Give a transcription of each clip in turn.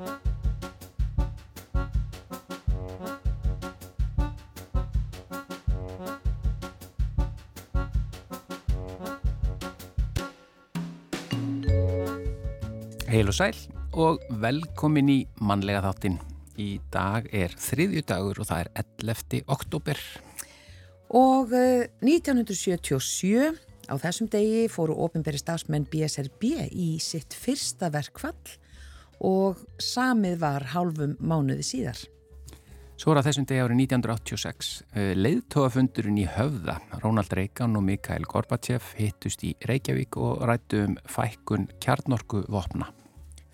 Heil og sæl og velkomin í mannlega þáttinn. Í dag er þriðju dagur og það er 11. oktober. Og uh, 1977 á þessum degi fóru ofinberi stafsmenn BSRB í sitt fyrsta verkfall og samið var hálfum mánuði síðar. Svo er að þessum degi árið 1986 leiðtóafundurinn í höfða. Rónald Reykján og Mikael Gorbachev hittust í Reykjavík og rættu um fækkun kjarnorku vopna.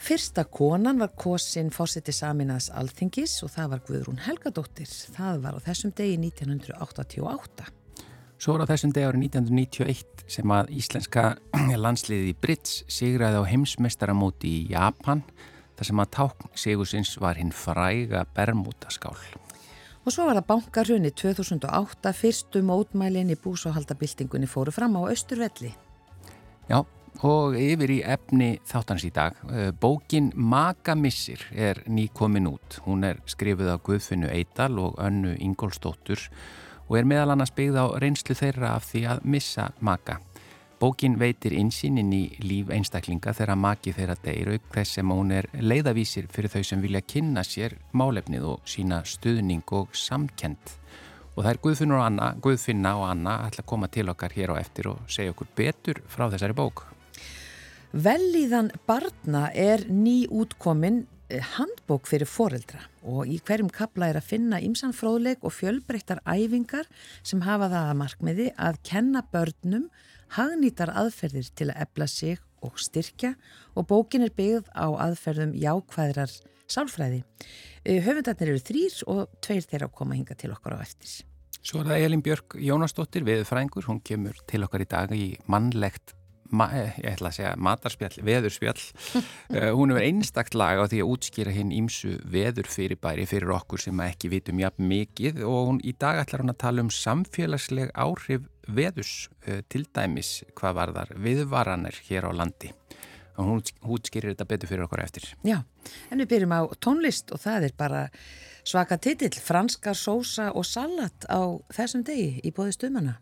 Fyrsta konan var kosin fórseti saminaðs alþingis og það var Guðrún Helgadóttir. Það var á þessum degi 1988. Svo er á þessum degi árið 1991 sem að íslenska landsliði Brits sigraði á heimsmestaramóti í Japan þar sem að tákn sigusins var hinn fræga Bermútaskál. Og svo var það bankarhunni 2008 fyrstu mótmælinn í búsáhaldabildingunni fóru fram á Östurvelli. Já, Og yfir í efni þáttans í dag. Eh, bókin Magamissir er ný komin út. Hún er skrifið á Guðfinnu Eidal og önnu Ingólstóttur og er meðal annars byggð á reynslu þeirra af því að missa maga. Bókin veitir insýnin í líf einstaklinga þegar magi þeirra deyr auk þess sem hún er leiðavísir fyrir þau sem vilja kynna sér málefnið og sína stuðning og samkend. Og það er Guðfinna og Anna, Guðfinna og Anna ætla að koma til okkar hér á eftir og segja okkur betur frá þessari bók. Velíðan barna er ný útkomin eh, handbók fyrir foreldra og í hverjum kapla er að finna ímsan fróðleg og fjölbreyttar æfingar sem hafa það að markmiði að kenna börnum hagnýtar aðferðir til að ebla sig og styrkja og bókin er byggð á aðferðum jákvæðrar sálfræði. Eh, höfundarnir eru þrýr og tveir þeirra að koma hinga til okkar á eftir. Svo er það Elin Björk Jónasdóttir, viðfrængur, hún kemur til okkar í dag í mannlegt Eh, ég ætla að segja matarspjall, veðurspjall uh, hún er einstakt lag á því að útskýra hinn ímsu veðurfyrirbæri fyrir okkur sem ekki vitum jafn mikið og hún, í dag ætlar hún að tala um samfélagsleg áhrif veðurs uh, til dæmis hvað var þar viðvaranir hér á landi. Og hún útskýrir þetta betur fyrir okkur eftir. Já, en við byrjum á tónlist og það er bara svaka titill franska sósa og salat á þessum degi í bóði stumana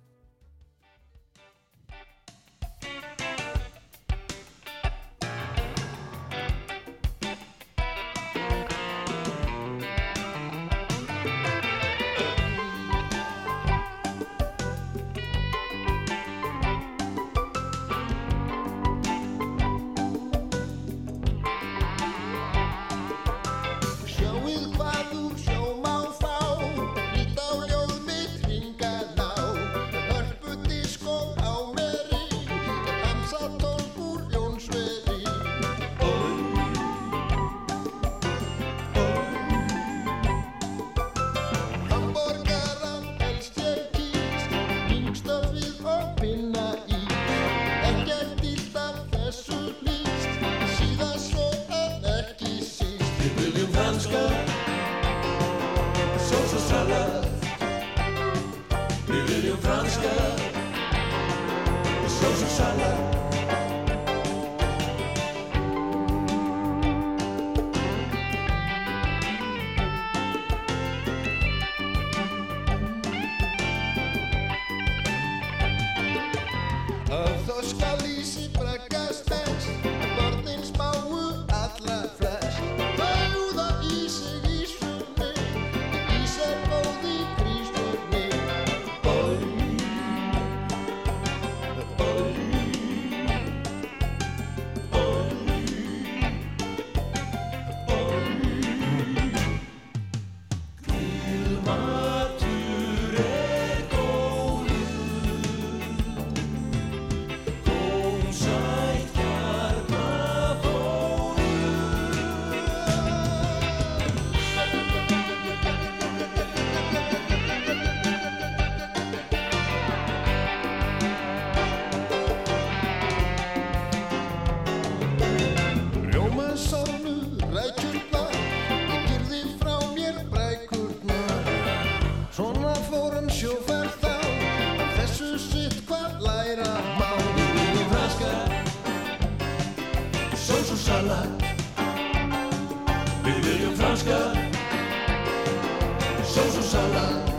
franskara Við viljum franskara Sós og salat.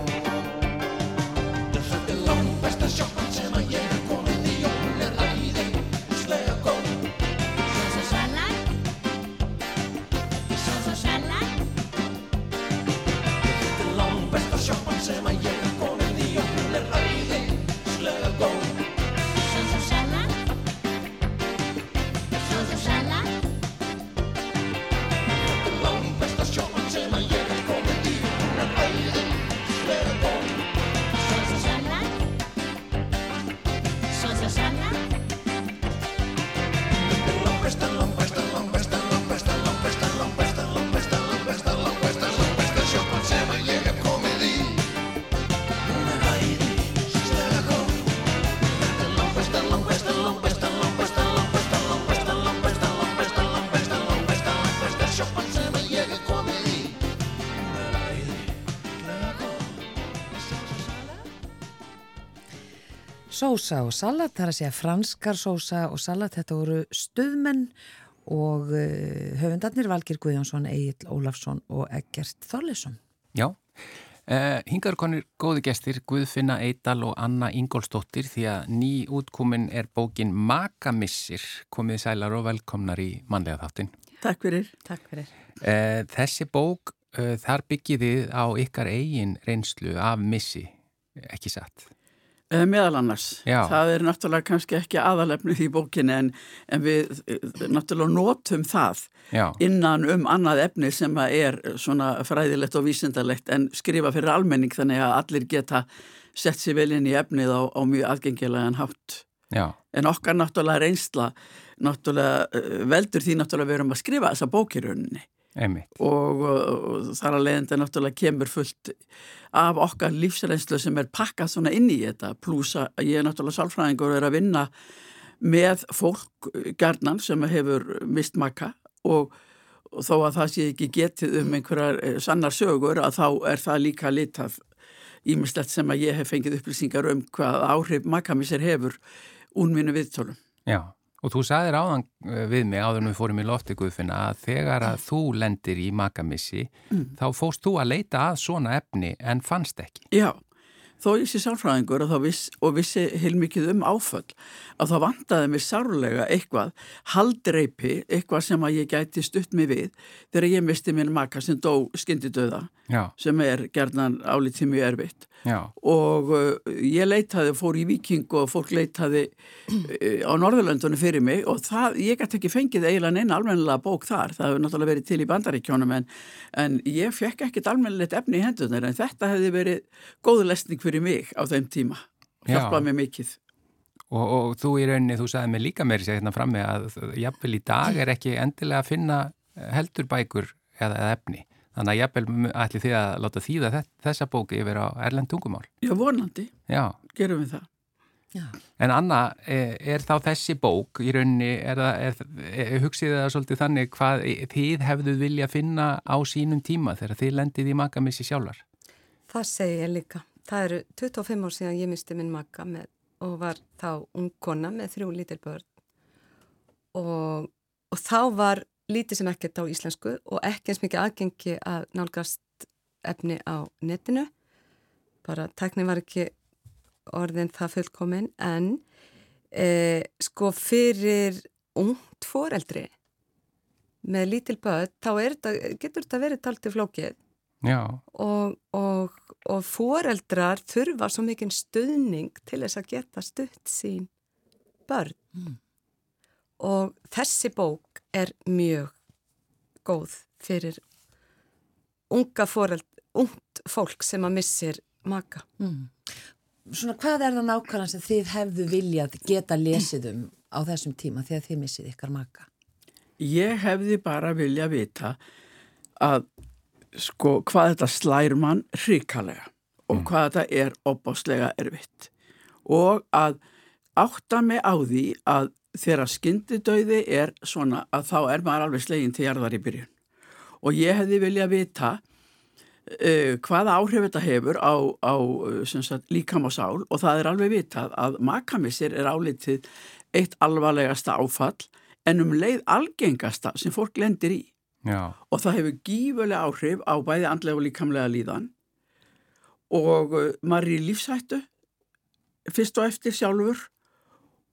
Sósa og salat, það er að segja franskar sósa og salat, þetta voru stuðmenn og uh, höfundarnir Valgir Guðjónsson, Egil Ólafsson og Egert Þorlesson. Já, uh, hingar konir góði gestir, Guðfinna Eidal og Anna Ingólstóttir því að ný útkomin er bókin Makamissir, komið sælar og velkomnar í manlega þáttin. Takk fyrir. Takk fyrir. Uh, þessi bók, þar byggiðið á ykkar eigin reynslu af missi, ekki satt? Eh, meðal annars. Já. Það er náttúrulega kannski ekki aðalefnið í bókinni en, en við eh, náttúrulega notum það Já. innan um annað efni sem er svona fræðilegt og vísindalegt en skrifa fyrir almenning þannig að allir geta sett sér vel inn í efnið á, á mjög aðgengilegan hátt. Já. En okkar náttúrulega reynsla náttúrulega eh, veldur því náttúrulega við erum að skrifa þessa bókirunni. Og, og þar að leiðandi náttúrulega kemur fullt af okkar lífsreynslu sem er pakkað svona inn í þetta pluss að ég er náttúrulega sálfræðingur og er að vinna með fólk gerðnan sem hefur mist makka og, og þó að það sé ekki getið um einhverjar eh, sannar sögur að þá er það líka litað ímislegt sem að ég hef fengið upplýsingar um hvað áhrif makkamisir hefur únminu viðtölum. Já. Og þú sagðir áðan eh, við mig áður en við fórum í lofti Guðfinna að þegar að þú lendir í makamissi mm. þá fóst þú að leita að svona efni en fannst ekki. Já, þó ég sé sálfræðingur og, viss, og vissi heilmikið um áföll að það vantaði mér sárlega eitthvað haldreipi, eitthvað sem að ég gæti stutt mig við þegar ég misti minn maka sem dó skyndidöða sem er gerðan álítið mjög erfitt Já. og uh, ég leitaði, fór í Viking og fólk leitaði uh, á Norðurlöndunum fyrir mig og það, ég gæti ekki fengið eiginlega neina almennilega bók þar, það hefur náttúrulega verið til í bandaríkjónum en, en ég fekk ekkit almennilegt efni í hendunar en þetta hefði verið góðu lesning fyrir mig á þeim tíma, hjálpaði mig mikið. Og, og þú í rauninni, þú sagði mig líka meiri sér hérna frammi að jafnvel í dag er ekki endilega að finna heldurbækur eða, eða efni. Þannig að jafnvel ætli því að láta þýða þessa bóki yfir á erlend tungumál. Já, vonandi. Já. Gerum við það. Já. En Anna, er, er þá þessi bók í rauninni, er, er, er hugsið það svolítið þannig hvað þið hefðu vilja finna á sínum tíma þegar þið lendið í makamissi sjálfar? Það segi ég líka. Það eru 25 ár síðan ég misti minn maka með, og var þá ung kona með þrjú lítil börn. Og, og þá var lítið sem ekkert á íslensku og ekki eins mikið aðgengi að nálgast efni á netinu. Bara tæknin var ekki orðin það fullkomin en e, sko fyrir ungt foreldri með lítil börn þá þetta, getur þetta verið taltið flókið og, og, og foreldrar þurfa svo mikinn stuðning til þess að geta stutt sín börn mm. og þessi bók er mjög góð fyrir unga foreld, ungt fólk sem að missir maka. Mm. Svona hvað er það nákvæmlega sem þið hefðu viljað geta lesið um á þessum tíma þegar þið missið ykkar maka? Ég hefði bara viljað vita að sko hvað þetta slær mann hrikalega og mm. hvað þetta er opáslega erfitt. Og að átta mig á því að þegar skyndidauði er svona að þá er maður alveg slegin til jarðar í byrjun. Og ég hefði viljað vita uh, hvaða áhrif þetta hefur á, á sagt, líkam og sál og það er alveg vitað að makamissir er álitið eitt alvarlegasta áfall en um leið algengasta sem fólk lendir í Já. og það hefur gífulega áhrif á bæði andlega og líkamlega líðan og uh, maður er í lífsættu fyrst og eftir sjálfur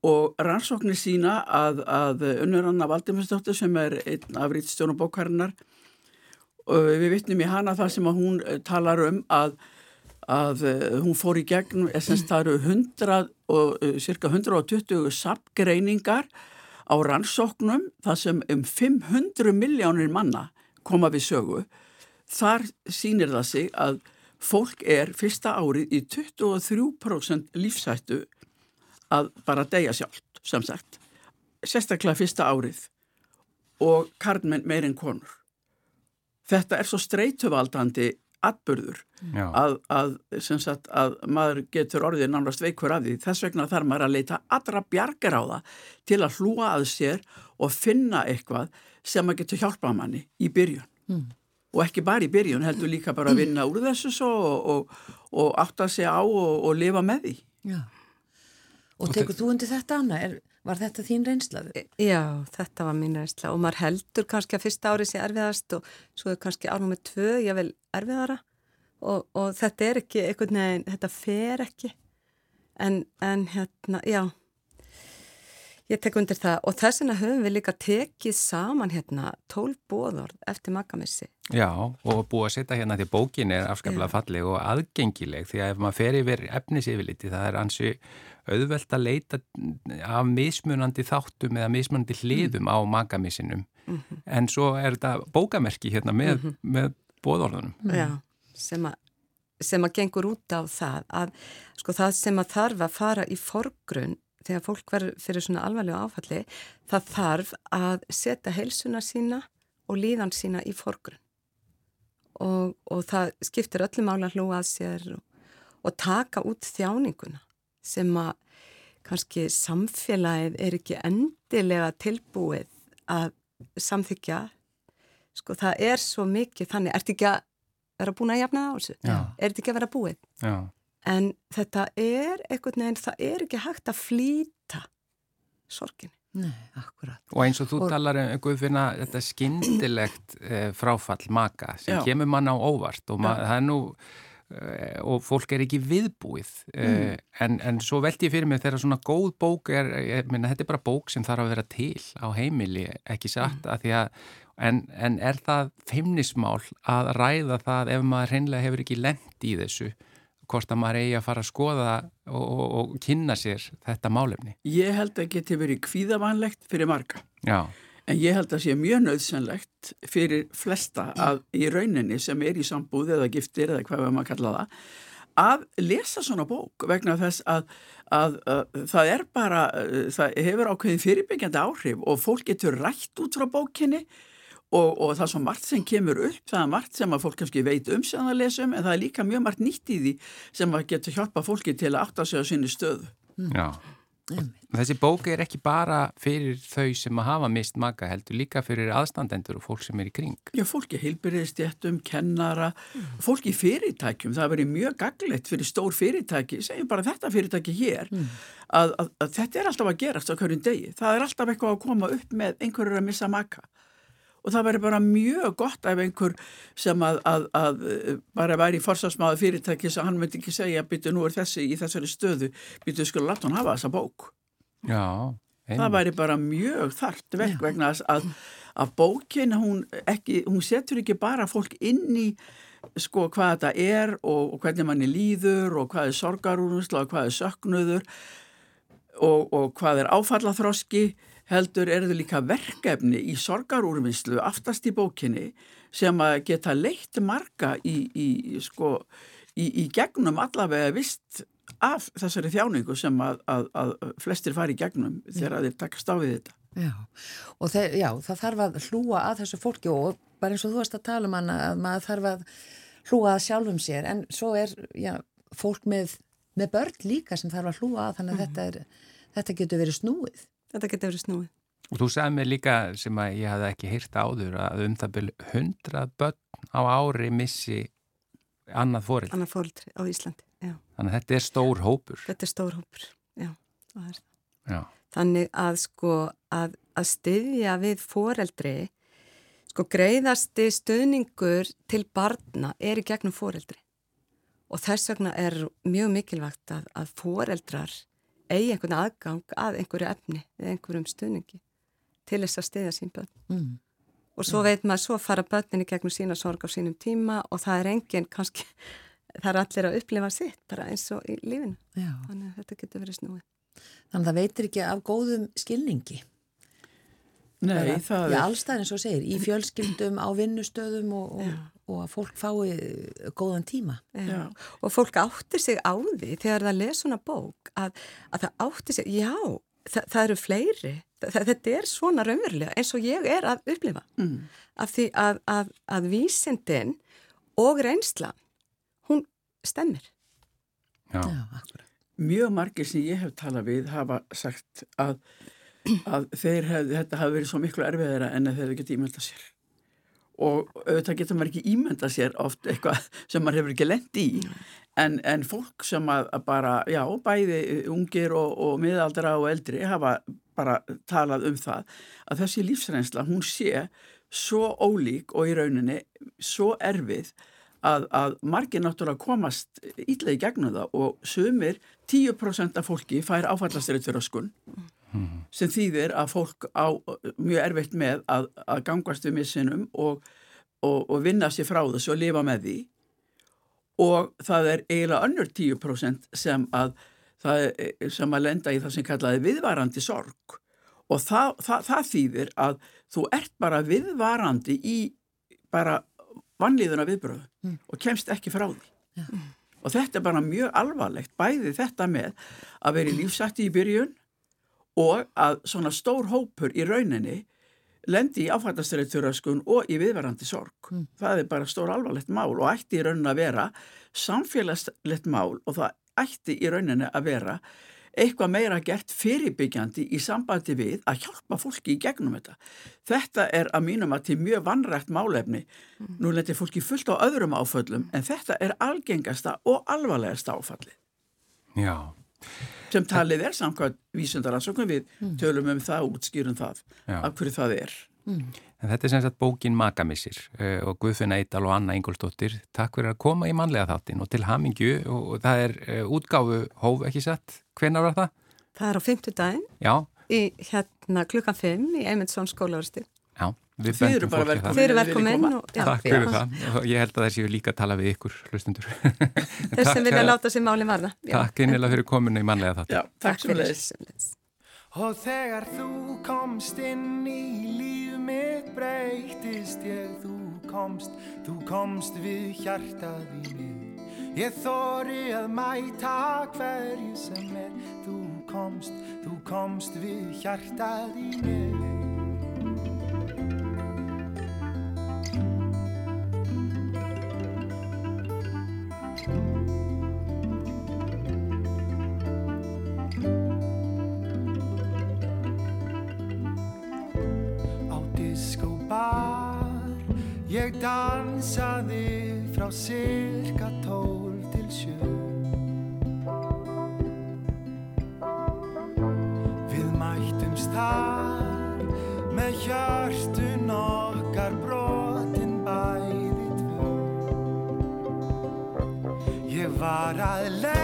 og rannsóknir sína að, að unnuranna Valdimarsdóttir sem er einn af rítstjónum bókarinnar og við vitnum í hana það sem að hún eh, talar um að, að eh, hún fór í gegn essens það eru 100 og eh, cirka 120 sapgreiningar á rannsóknum það sem um 500 miljónir manna koma við sögu þar sínir það sig að fólk er fyrsta árið í 23% lífsættu að bara deyja sjálft, sem sagt. Sérstaklega fyrsta árið og karlmenn meirinn konur. Þetta er svo streytuvaldandi atbyrður að, að, sagt, að maður getur orðið nánast veikur af því. Þess vegna þarf maður að leita allra bjargar á það til að hlúa að sér og finna eitthvað sem maður getur hjálpað manni í byrjun. Mm. Og ekki bara í byrjun, heldur líka bara að vinna úr þessu svo og, og, og átta sig á og, og lifa með því. Já. Og tekur þú undir þetta, Anna? Er, var þetta þín reynslaðu? Já, þetta var mín reynsla og maður heldur kannski að fyrsta ári sé erfiðast og svo er kannski ánum með tvö, ég vil erfiðara og, og þetta er ekki einhvern veginn, þetta fer ekki en, en hérna, já Ég tek undir það og þess vegna höfum við líka tekið saman hérna tól bóðorð eftir makamissi. Já og búið að setja hérna því bókin er afskaplega falleg og aðgengileg því að ef maður fer yfir efnisifiliti það er ansi auðvelt að leita af mismunandi þáttum eða mismunandi hliðum mm. á makamissinum mm -hmm. en svo er þetta bókamerki hérna með, mm -hmm. með bóðorðunum. Já, sem að sem að gengur út á það að sko það sem að þarf að fara í forgrunn þegar fólk verður fyrir svona alvarlega áfalli það þarf að setja heilsuna sína og líðan sína í forgrunn og, og það skiptir öllum ála hlúa að sér og, og taka út þjáninguna sem að kannski samfélagið er ekki endilega tilbúið að samþykja sko það er svo mikið þannig, ert ekki að vera búin að jafna það á þessu, ert ekki að vera búið? Já. En þetta er einhvern veginn, það er ekki hægt að flýta sorginni. Nei, akkurat. Og eins og þú og... talar um Guðfinna, þetta skindilegt eh, fráfall maka sem Já. kemur mann á óvart og það er nú og fólk er ekki viðbúið eh, mm. en, en svo veldi ég fyrir mig þegar svona góð bók er, ég minna þetta er bara bók sem þarf að vera til á heimili, ekki satt mm. að því að en, en er það feimnismál að ræða það ef maður hreinlega hefur ekki lend í þessu hvort að maður eigi að fara að skoða og, og, og kynna sér þetta málefni. Ég held að geti verið kvíðavænlegt fyrir marga. Já. En ég held að sé mjög nöðsynlegt fyrir flesta að í rauninni sem er í sambúð eða giftir eða hvað við maður kalla það að lesa svona bók vegna þess að, að, að það er bara, það hefur ákveðin fyrirbyggjandi áhrif og fólk getur rætt út frá bókinni Og, og það er svo margt sem kemur upp, það er margt sem að fólk kannski veit um sem það lesum en það er líka mjög margt nýtt í því sem að getur hjálpa fólki til að átta sig á sinni stöðu. Mm. Já. Þessi bóki er ekki bara fyrir þau sem að hafa mist maka heldur, líka fyrir aðstandendur og fólk sem er í kring. Já, fólki heilbyrðistjættum, kennara, mm. fólki í fyrirtækjum, það verið mjög gaglegt fyrir stór fyrirtæki, segjum bara þetta fyrirtæki hér, mm. að, að, að þetta er alltaf að gerast á hverjum degi, það er alltaf eitthvað að koma upp með einhverjur að missa maka og það væri bara mjög gott ef einhver sem að, að, að bara væri forsvarsmáðu fyrirtæki sem hann myndi ekki segja byttu nú er þessi í þessari stöðu. Byttu skulle láta hann hafa þessa bók. Já, það væri bara mjög þart vekk vegna að, að bókin hún, ekki, hún setur ekki bara fólk inn í sko hvað þetta er og, og hvernig manni líður og hvað er sorgarúnusla og hvað er söknuður og, og hvað er áfallaþroski heldur er þau líka verkefni í sorgarúrvinnslu aftast í bókinni sem að geta leitt marga í, í, sko, í, í gegnum allavega vist af þessari þjáningu sem að, að, að flestir fari í gegnum þegar þeir takast á við þetta. Já, og þeir, já, það þarf að hlúa að þessu fólki og bara eins og þú varst að tala um hana að maður þarf að hlúa að sjálfum sér en svo er já, fólk með, með börn líka sem þarf að hlúa að þannig að mm. þetta, er, þetta getur verið snúið þetta getur verið snúið. Og þú sagði mig líka sem að ég hafði ekki hýrt áður að um það byrju hundrað börn á ári missi annað fórildri. Annað fórildri á Íslandi, já. Þannig að þetta er stór hópur. Þetta er stór hópur, já, er. Já. Þannig að sko að, að styðja við fóreldri, sko greiðasti stöðningur til barna er í gegnum fóreldri. Og þess vegna er mjög mikilvægt að, að fóreldrar eigi einhvern aðgang að einhverju efni eða einhverjum stuðningi til þess að stiðja sín börn. Mm. Og svo veit maður, svo fara börninni gegnum sína sorg á sínum tíma og það er enginn kannski, það er allir að upplifa sitt bara eins og í lífinu. Já. Þannig að þetta getur verið snúið. Þannig að það veitir ekki af góðum skilningi. Nei, það, það er... Allstæðin svo segir, í fjölskyldum, á vinnustöðum og, og, og að fólk fái góðan tíma. Já. Og fólk áttir sig á því þegar það les svona bók að, að það áttir sig, já, það, það eru fleiri, það, þetta er svona raunverulega eins og ég er að upplifa. Mm. Af því að, að, að vísindin og reynsla, hún stemmir. Já, já akkurat. Mjög margir sem ég hef talað við hafa sagt að að þeir hef, þetta hafi verið svo miklu erfiðara en að þeir geta ímynda sér og auðvitað getur maður ekki ímynda sér oft eitthvað sem maður hefur ekki lend í. En, en fólk sem að, bara, já, bæði ungir og, og miðaldra og eldri hafa bara talað um það að þessi lífsreynsla, hún sé svo ólík og í rauninni svo erfið að, að margir náttúrulega komast ílega í gegnum það og sumir 10% af fólki fær áfallastyrrið fyrir mm. sem þýðir að fólk á mjög erfitt með að, að gangast við missinum og, og, og vinna sér frá þessu og lifa með því og það er eiginlega önnur 10% sem að, það, sem að lenda í það sem kallaði viðvarandi sorg og það, það, það þýðir að þú ert bara viðvarandi í bara vannlíðuna viðbröðu mm. og kemst ekki frá því. Ja. Og þetta er bara mjög alvarlegt, bæði þetta með að vera í lífsætti í byrjun og að svona stór hópur í rauninni lendi í áfættastrætturöskun og í viðverandi sorg. Mm. Það er bara stór alvarlegt mál og ætti í rauninni að vera samfélagslegt mál og það ætti í rauninni að vera eitthvað meira gert fyrirbyggjandi í sambandi við að hjálpa fólki í gegnum þetta. Þetta er að mínum að til mjög vannrægt málefni. Mm. Nú letir fólki fullt á öðrum áföllum en þetta er algengasta og alvarlegasta áfalli. Já. Sem talið er samkvæmt vísundaransóknum við mm. tölum um það og útskýrum það Já. af hverju það er. Mm. En þetta er sem sagt bókin Magamissir uh, og Guðfinna Eidal og Anna Ingolstóttir takk fyrir að koma í manlega þáttin og til hamingju og, og það er uh, útgáfu hóf ekki sett. Hvenar var það? Það er á fymtudaginn í hérna klukkan 5 í Eymundsson skólaversti. Já, við Þið eru bara velkomin. Þið eru velkomin. Takk fyrir það og ég held að það séu líka að tala við ykkur hlustundur. Þess sem vilja láta sér máli varða. Takk einnilega fyrir kominu í manlega þáttin. Já, takk, takk fyrir. Og þegar þú komst inn í líf mitt breytist ég, þú komst, þú komst við hjartað í mig. Ég þóri að mæta hverju sem er, þú komst, þú komst við hjartað í mig. Ég dansaði frá cirka tól til sjö Við mættumst þar með hjörtun okkar brotin bæði tvö Ég var að leið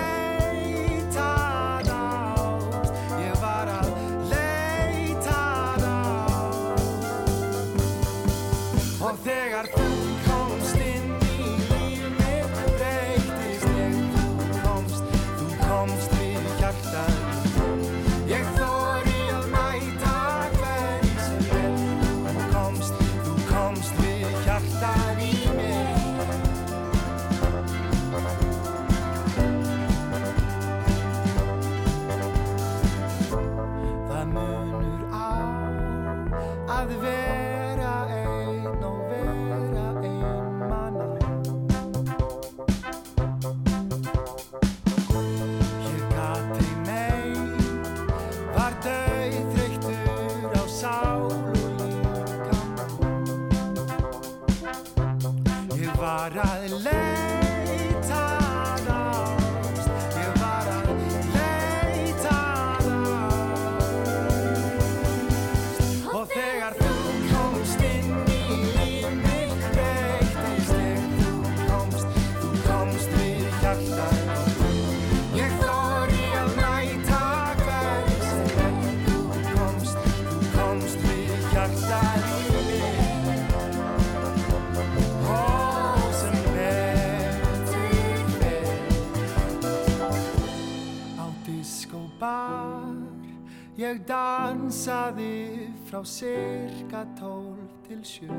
Ég dansaði frá cirka tólf til sjö.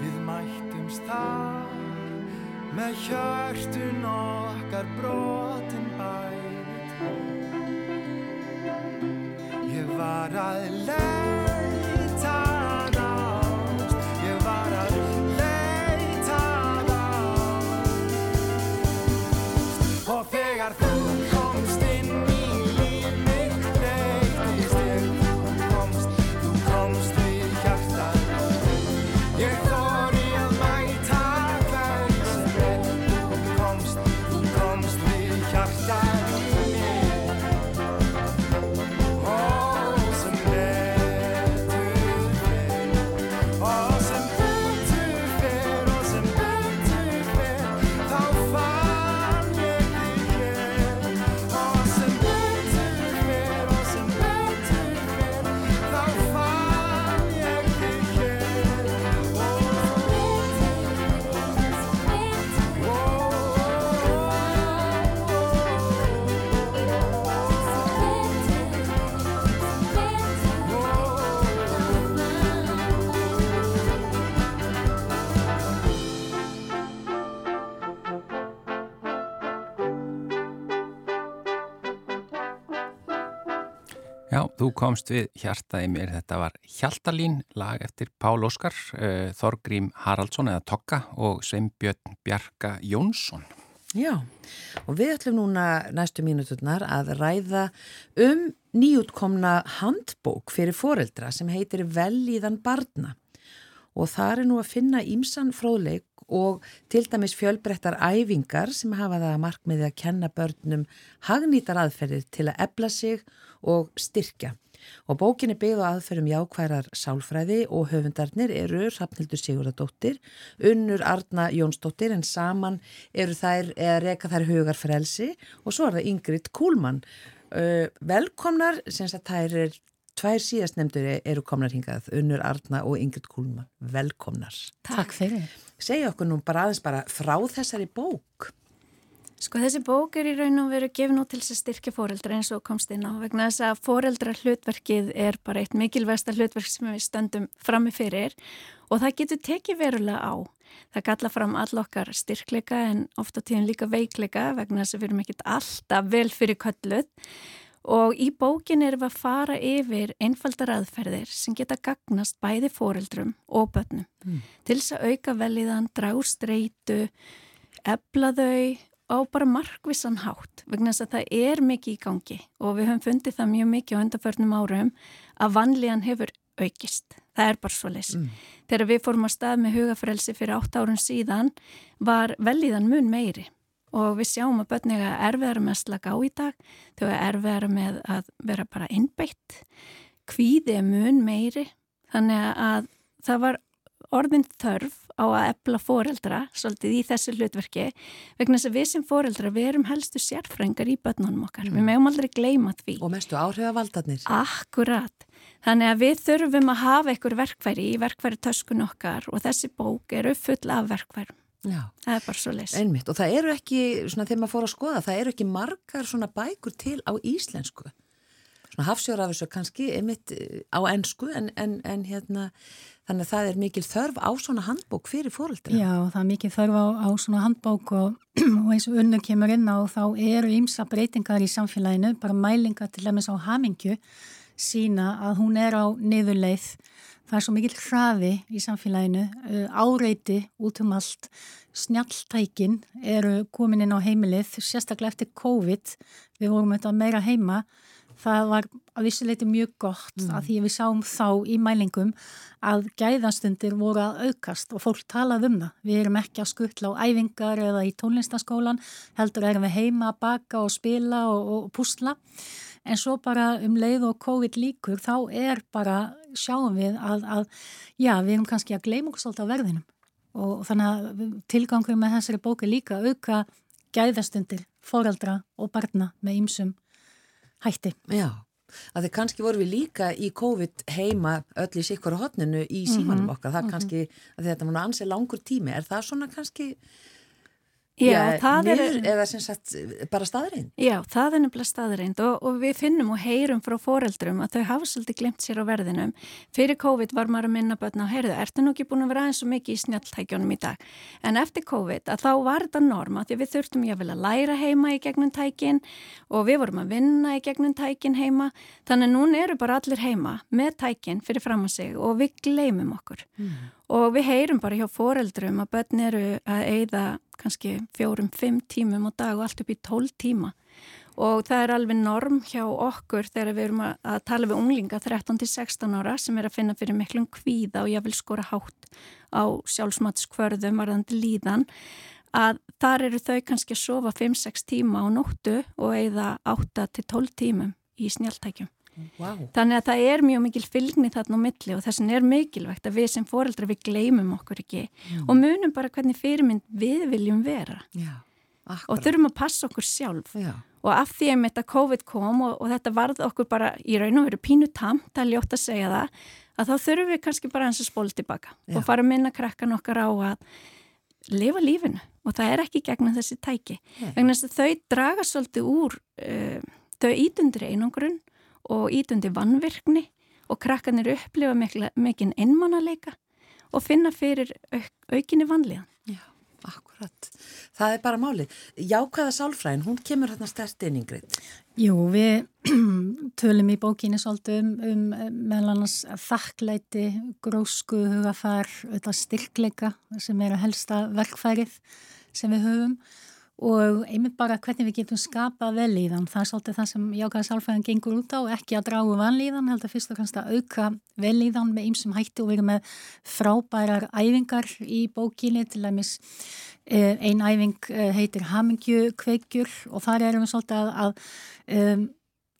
Við mættumst þar með hjörtun okkar brotin bæði Ég var að leita Þú komst við hjartaði mér, þetta var Hjaltalín, lag eftir Pál Óskar, uh, Þorgrím Haraldsson eða Tokka og Sveinbjörn Bjarka Jónsson. Já, og við ætlum núna næstu mínuturnar að ræða um nýjútkomna handbók fyrir foreldra sem heitir Velíðan barna og það er nú að finna ímsan fróðleik og til dæmis fjölbrettar æfingar sem hafa það að markmiði að kenna börnum hagnýtar aðferðir til að ebla sig og styrkja. Og bókin er byggð á aðferðum jákværar sálfræði og höfundarnir eru Rafnildur Sigurðardóttir, Unnur Arna Jónsdóttir en saman eru þær eða reyka þær hugar frelsi og svo er það Ingrid Kúlmann. Velkomnar, sem að þær er tvær síðast nefndur eru komnar hingað, Unnur Arna og Ingrid Kúlmann. Velkomnar. Takk fyrir. Segja okkur nú bara aðeins bara frá þessari bók. Sko þessi bók er í raun og veru gefin út til þess að styrkja fóreldra eins og komst inn á vegna þess að fóreldra hlutverkið er bara eitt mikilvægsta hlutverk sem við stöndum frammi fyrir og það getur tekið verulega á. Það galla fram allokkar styrkleika en ofta tíðan líka veikleika vegna þess að við erum ekkit alltaf vel fyrir kölluð og í bókin erum við að fara yfir einfaldar aðferðir sem geta gagnast bæði fóreldrum og börnum mm. til þess að auka veliðan, drást reytu, ebla þau á bara markvissan hátt vegna þess að það er mikið í gangi og við höfum fundið það mjög mikið á undarförnum árum að vanlíðan hefur aukist. Það er bara svo leys. Mm. Þegar við fórum að stað með hugafrelsi fyrir 8 árun síðan var velíðan mun meiri og við sjáum að börnega erfiðar með að slaka á í dag, þau er erfiðar með að vera bara innbeitt, kvíði er mun meiri, þannig að það var orðin þörf á að epla foreldra svolítið í þessu hlutverki vegna þess að við sem foreldra við erum helstu sérfrængar í börnunum okkar. Mm. við meðum aldrei gleyma því. Og mestu áhrifavaldarnir. Akkurat, þannig að við þurfum að hafa einhver verkværi í verkværi töskun okkar og þessi bók eru full af verkværum Já. það er bara svo leys Einmitt. og það eru ekki, svona þegar maður fór að skoða það eru ekki margar svona bækur til á íslensku svona hafsjórafisur kannski einmitt á ennsku en, en, en hérna Þannig að það er mikil þörf á svona handbók fyrir fóröldra. Já, það er mikil þörf á, á svona handbók og, og eins og unnu kemur inn á þá eru ymsa breytingar í samfélaginu, bara mælingar til dæmis á hamingju sína að hún er á niðurleið. Það er svo mikil hraði í samfélaginu, áreiti út um allt, snjalltækin eru komin inn á heimilið, sérstaklega eftir COVID, við vorum þetta meira heima það var að vissuleiti mjög gott mm. að því við sáum þá í mælingum að gæðastundir voru að aukast og fólk talað um það. Við erum ekki að skuttla á æfingar eða í tónlistaskólan, heldur erum við heima að baka og spila og, og púsla. En svo bara um leið og COVID líkur þá er bara, sjáum við að, að já, við erum kannski að gleyma okkur svolítið á verðinum og þannig að tilgangur með þessari bóki líka auka gæðastundir, foreldra og barna með ýmsum hætti. Já, að þið kannski voru við líka í COVID heima öll í sikkur hodninu í símanum mhm, okkar, það er mm -hmm. kannski að þetta múna ansið langur tími, er það svona kannski Já, Já niður, er, eða sem sagt bara staðreind? Já, það er nefnilega staðreind og, og við finnum og heyrum frá foreldrum að þau hafa svolítið glemt sér á verðinum. Fyrir COVID var maður að minna börna að heyrðu, ertu nú ekki búin að vera aðeins svo mikið í snjáltækjónum í dag? En eftir COVID að þá var þetta norma því við þurftum ég að læra heima í gegnum tækin og við vorum að vinna í gegnum tækin heima. Þannig núna eru bara allir heima með tækin fyrir fram að sig og við gleymum okkur. Mm. Og við heyrum bara hjá foreldrum að börn eru að eigða kannski fjórum, fimm tímum á dag og allt upp í tól tíma. Og það er alveg norm hjá okkur þegar við erum að tala við unglinga 13-16 ára sem er að finna fyrir miklum kvíða og ég vil skora hátt á sjálfsmatskvörðum varðandi líðan að þar eru þau kannski að sofa 5-6 tíma á nóttu og eigða 8-12 tímum í snjáltækjum. Wow. Þannig að það er mjög mikil fylgni þarna á milli og þessin er mikilvægt að við sem foreldra við gleymum okkur ekki mm. og munum bara hvernig fyrirmynd við viljum vera Já, og þurfum að passa okkur sjálf Já. og af því að þetta COVID kom og, og þetta varð okkur bara í raun og veru pínu tamt, það er ljótt að segja það að þá þurfum við kannski bara eins og spól tilbaka Já. og fara að minna krakkan okkar á að lifa lífinu og það er ekki gegna þessi tæki vegna þess að þau draga svolítið úr uh, þau ítundir einangrun og ítundi vannvirkni og krakkanir upplifa mikla, mikinn einmannaleika og finna fyrir auk, aukinni vannliðan. Já, akkurat. Það er bara málið. Jákvæða sálfræðin, hún kemur hérna stert inn yngrid. Jú, við tölum í bókinni svolítið um, um meðal annars þakklæti, grósku, auðvitað styrkleika sem eru helsta verkfærið sem við höfum og einmitt bara hvernig við getum skapað velíðan. Það er svolítið það sem jákvæða sálfræðin gengur út á, ekki að dragu vanlíðan, heldur fyrst og kannski að auka velíðan með ýmsum hætti og vera með frábærar æfingar í bókinni til dæmis eh, ein æfing eh, heitir Hamingju kveikjur og þar erum við svolítið að, að um,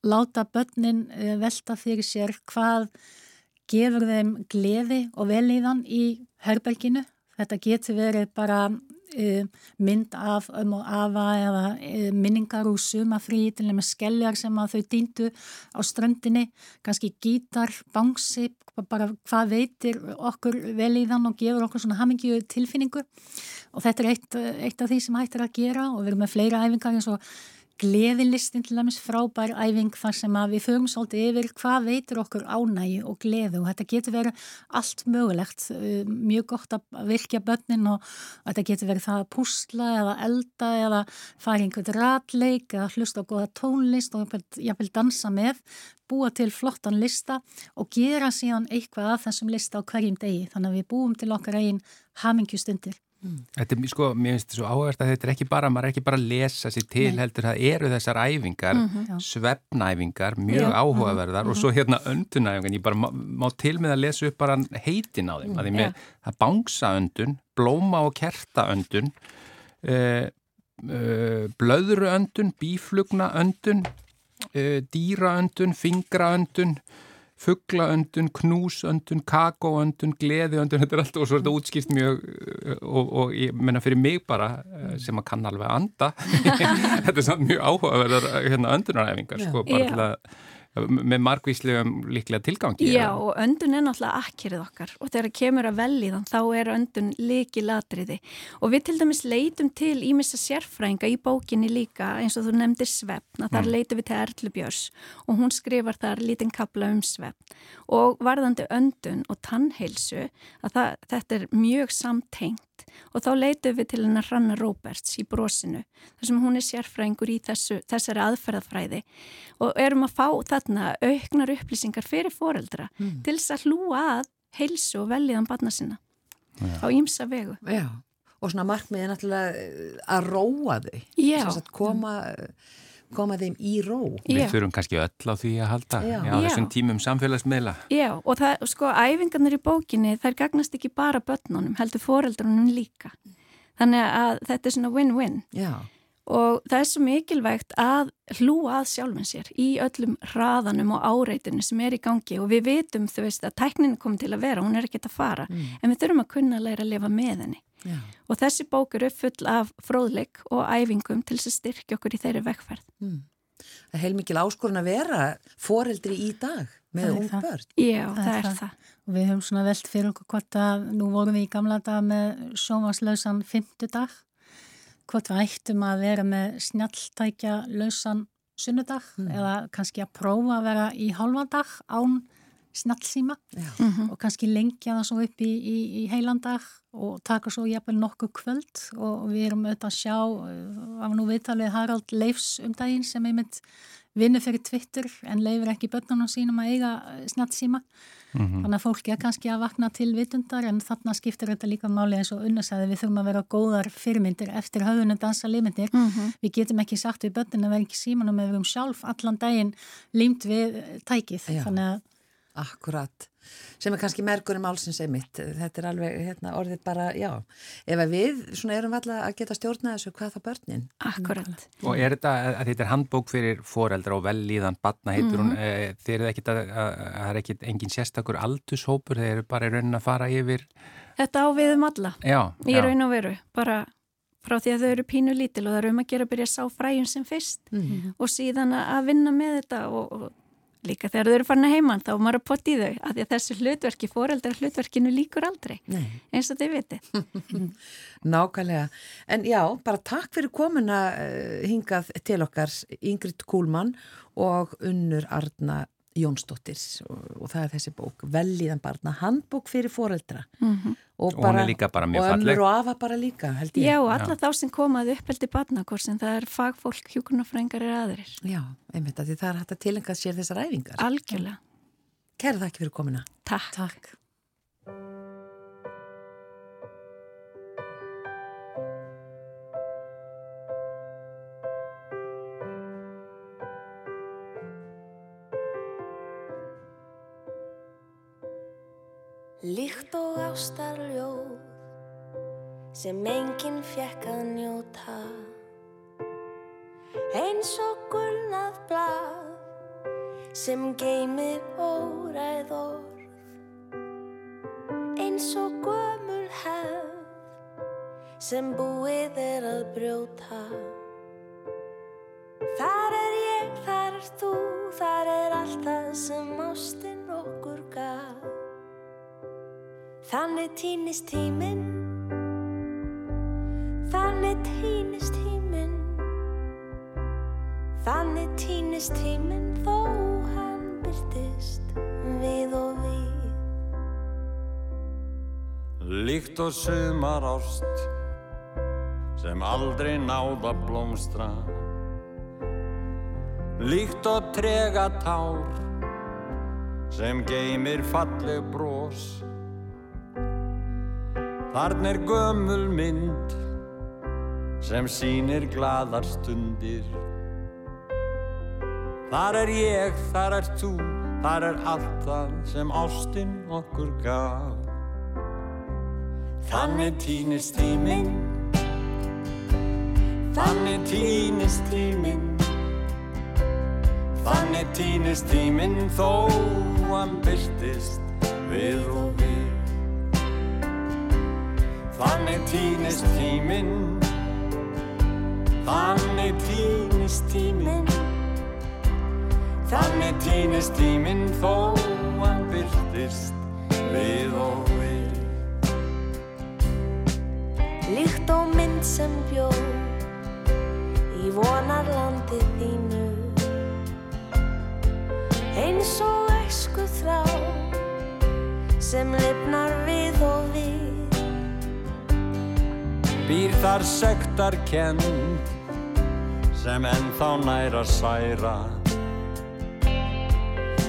láta börnin uh, velta fyrir sér hvað gefur þeim gleði og velíðan í herberginu. Þetta getur verið bara mynd af um og afa eða uh, minningar úr sumafrí til nefnir skelljar sem að þau dýndu á ströndinni, kannski gítar, bangsi, bara hvað veitir okkur velíðan og gefur okkur svona hamingju tilfinningu. Og þetta er eitt, eitt af því sem hægt er að gera og við erum með fleira æfingar eins og gleðilistin til dæmis frábær æfing þar sem að við fögum svolítið yfir hvað veitur okkur ánægi og gleðu og þetta getur verið allt mögulegt. Mjög gott að virkja börnin og þetta getur verið það að púsla eða elda eða fara einhvern ratleik eða hlusta á goða tónlist og jáfnvel dansa með búa til flottan lista og gera síðan eitthvað af þessum lista á hverjum degi. Þannig að við búum til okkar eigin hamingjustundir Þetta er sko, mér finnst þetta svo áhverst að þetta er ekki bara, maður er ekki bara að lesa sér til Nei. heldur, það eru þessar æfingar, mm Já. svefnæfingar, mjög Já. áhugaverðar og svo hérna öndunæfingar, ég bara má, má til með að lesa upp bara heitin á þeim, að með það bangsa öndun, blóma og kerta öndun, uh, uh, blöðru öndun, bíflugna öndun, uh, dýra öndun, fingra öndun, fugglaöndun, knúsöndun, kakóöndun, gleðiöndun, þetta er allt og svo er þetta útskipt mjög og, og ég menna fyrir mig bara uh, sem að kann alveg að anda. Þetta er samt mjög áhugaverðar hérna öndunaræfingar sko, bara til að með margvíslegum líklega tilgangi Já, eða- og öndun er náttúrulega akkirið okkar. Og þegar kemur að velíðan þá er öndun líki latriði og við til dæmis leitum til ímissa sérfræðinga í bókinni líka eins og þú nefndir svefn að þar leitum við til Erlu Björs og hún skrifar þar lítinn kapla um svefn. Og varðandi öndun og tannheilsu að það, þetta er mjög samtengt og þá leitum við til hennar Hranna Róberts í brosinu þar sem hún er sérfræðingur í þessu, þessari aðferðafræði og erum að fá þarna auknar upplýsingar fyrir foreldra til þess að hlúa að heilsu og veljiðan barna sinna á ýmsa vegu. Já, og svona markmiðið er náttúrulega eh, að róa þau. Já. Sem sagt, koma, koma þeim í ró. Við Já. þurfum kannski öll á því að halda Já. já, þessum tímum samfélagsmiðla Já, og það, sko, æfingarnir í bókinni, þær gagnast ekki bara börnunum, heldur foreldrunum líka. Þannig að þetta er svona win-win Já, og það er svo mikilvægt að hlúa að sjálfin sér í öllum hraðanum og áreitinu sem er í gangi og við vitum, þú veist, að tæknin er komið til að vera, hún er ekkert að fara, en við þurfum að kunna að læra að lifa með henni. já. Og þessi bók eru full af fróðleik og æfingum til þess að styrkja okkur í þeirri vekkferð. Það er heilmikil áskorun að vera foreldri í dag með ung börn. Já, Það það, er það. það. Og við höfum svona velt fyrir okkur hvort að nú vorum við í gamla dag með sjómaslausan fymtudag, hvort við ættum að vera með snjalltækja lausan sunnudag eða kannski að prófa að vera í hálfa dag án snjallsíma Já. og kannski lengja það svo upp í, í, í heilandag og taka svo jafnvel nokkuð kvöld og við erum auðvitað að sjá uh, af nú viðtalið Harald Leifs um daginn sem einmitt vinnu fyrir Twitter en leifir ekki börnunum sínum að eiga snjallsíma þannig að fólki er kannski að vakna til vitundar en þarna skiptir þetta líka máli eins og unnasæði við þurfum að vera góðar fyrirmyndir eftir höfðunum dansa límyndir við getum ekki sagt við börnin að vera ekki símanum ef við erum sjálf allan daginn límt við tækið. Já. þannig að Akkurat, sem er kannski merkur um álsins emitt, þetta er alveg hérna, orðið bara, já, ef við svona erum alltaf að geta stjórna þessu hvað það börnin. Akkurat. Og er þetta, að þetta er handbók fyrir foreldra og vellíðan batna heitur mm -hmm. hún, e, þeir eru ekkit að, að, að það er ekkit engin sérstakur aldurshópur, þeir eru bara í raunin að fara yfir. Þetta á við um alla, já, í raun og veru, bara frá því að þau eru pínu lítil og það eru um að gera að byrja að sá fræjum sem fyrst mm -hmm. og síðan að vinna með þetta og, og líka þegar þau eru farin að heimann þá er maður að potta í þau að að þessu hlutverki, foreldrar hlutverkinu líkur aldrei Nei. eins og þau viti Nákvæmlega, en já, bara takk fyrir komuna uh, hingað til okkar Ingrid Kúlmann og Unnur Arna Jónsdóttir og, og það er þessi bók Velíðan barna, handbók fyrir foreldra. Mm -hmm. og, og hún er líka bara mjög falleg og ömur og afa bara líka held ég. Já, og alla Já. þá sem komaði uppeldi barnakorsin það er fagfólk, hjúkurnafrængar er aðrir. Já, einmitt að því það er hægt að tilengja sér þessar æfingar. Algjörlega. Kæra þakki fyrir komina Takk, Takk. Sem enginn fjekk að njóta. Eins og gulnað blað sem geymir óræð orð. Eins og gömul hefð sem búið er að brjóta. Þar er ég, þar er þú, þar er allt það sem ástinn okkur gaf. Þannig týnist tíminn týnist tíminn þó hann byrtist við og við. Líkt og sumar ást sem aldrei náða blómstra. Líkt og trega tár sem geymir falleg brós Þarna er gömul mynd sem sínir gladar stundir. Þar er ég, þar er þú, þar er allt það sem ástinn okkur gaf. Þannig týnist tíminn, þannig týnist tíminn, þannig týnist tíminn þó hann byrtist við og við. Þannig týnist tíminn Þannig týnist tíminn Þannig týnist tíminn þó hann byrtist við og við. Líkt og mynd sem bjó í vonarlandi þínu. Eins og esku þrá sem lifnar við og við. Býr þar sektar kend sem ennþá næra særa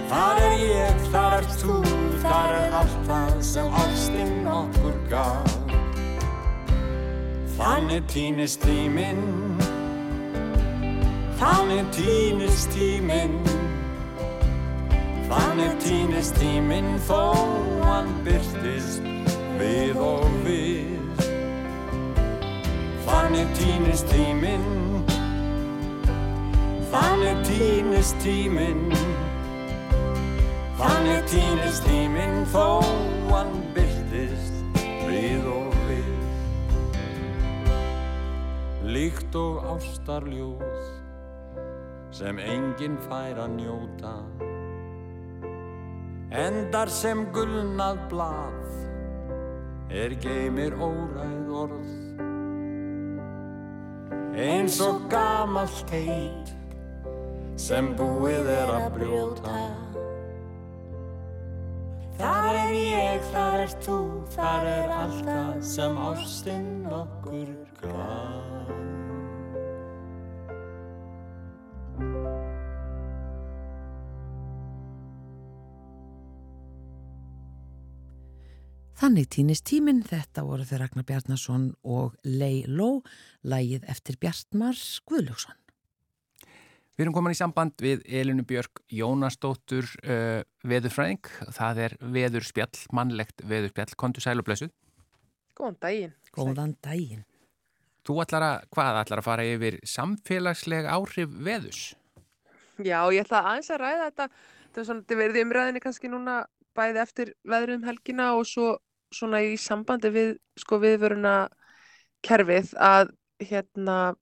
Þar er ég, þar er þú, þar er allt það sem ástinn okkur gaf. Þannig týnist tíminn. Þannig týnist tíminn. Þannig týnist tíminn þó hann byrtist við og við. Þannig týnist tíminn. Þannig týnist tíminn Þannig týnist tíminn þó hann byrtist við og við. Líkt og ástarljóð sem enginn fær að njóta. Endar sem gulnað blað er geymir óræð orð. Eins og gamalt heit sem búið er að brjóta Þar er ég, þar er þú, þar er alltaf sem ástinn okkur gaf Þannig týnist tíminn, þetta voru þau Ragnar Bjarnason og Lei Ló, lægið eftir Bjartmar Guðljósson. Við erum komin í samband við Elinu Björk Jónasdóttur uh, veðurfræðing. Það er veðurspjall, mannlegt veðurspjall. Kontu sæl og blessuð. Góðan daginn. Góðan daginn. Þú ætlar að, hvað ætlar að fara yfir samfélagsleg áhrif veðus? Já, ég ætla aðeins að ræða þetta. Þetta er svona, þetta verði umræðinni kannski núna bæði eftir veðrum helgina og svo svona í sambandi við sko viðvöruna kerfið að hérna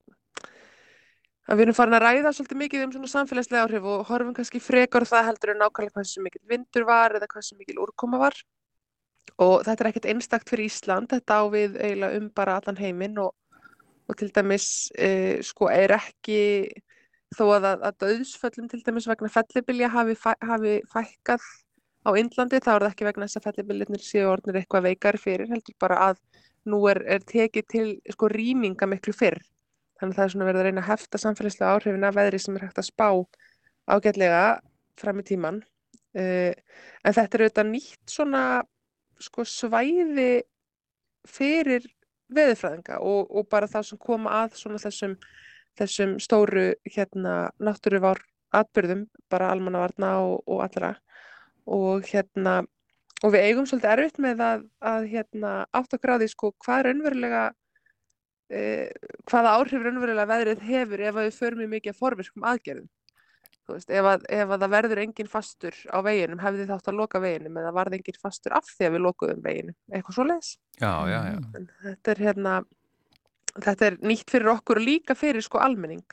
að við erum farin að ræða svolítið mikið um svona samfélagslega áhrif og horfum kannski frekar það heldur en nákvæmlega hvað sem mikil vindur var eða hvað sem mikil úrkoma var. Og þetta er ekkert einstakt fyrir Ísland, þetta á við eiginlega um bara allan heiminn og, og til dæmis eh, sko er ekki þó að, að döðsföllum til dæmis vegna fellibilja hafi, fæ, hafi fækkað á Indlandi þá er það ekki vegna þess að fellibiljirnir séu orðinir eitthvað veikari fyrir heldur bara að nú er, er tekið til sko rýminga miklu fyrr þannig að það er svona verið að reyna að hefta samfélagslega áhrifin af veðri sem er hægt að spá ágætlega fram í tíman uh, en þetta er auðvitað nýtt svona sko svæði fyrir veðurfræðinga og, og bara það sem koma að þessum, þessum stóru hérna náttúruvár atbyrðum, bara almannavarna og, og allra. Og hérna og við eigum svolítið erfitt með að, að hérna átt að gráði sko hvað raunverulega eh, hvaða áhrif raunverulega veðrið hefur ef við förum í mikið forvirkum aðgerðum. Veist, ef að, ef að það verður engin fastur á veginum, hefði þátt að loka veginum eða varði engin fastur af því að við lokuðum veginum, eitthvað svo leiðis þetta er hérna þetta er nýtt fyrir okkur og líka fyrir sko almenning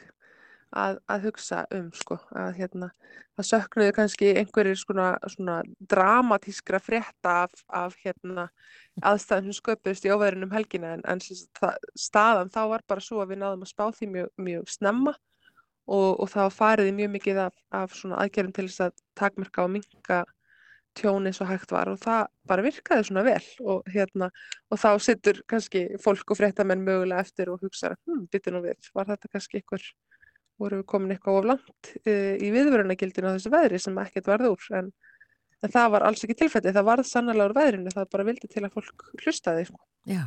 að, að hugsa um sko að hérna það söknuðu kannski einhverjir svona, svona dramatískra frétta af, af hérna aðstæðum sem sköpust í óveðrinum helgina en, en það, staðan þá var bara svo að við náðum að spá því mjög, mjög snemma og, og það var farið í mjög mikið af, af svona aðgerðum til þess að takmarka og minka tjóni eins og hægt var og það bara virkaði svona vel og hérna og þá sittur kannski fólk og fréttamenn mögulega eftir og hugsa hm, bitur nú við, var þetta kannski einhver voru við komin eitthvað of langt e, í viðvörunagildinu á þessu veðri sem ekkert varð úr en, en það var alls ekki tilfætti, það varð sannlega úr veðrinu, það bara vildi til að fólk hlustaði sko. Já,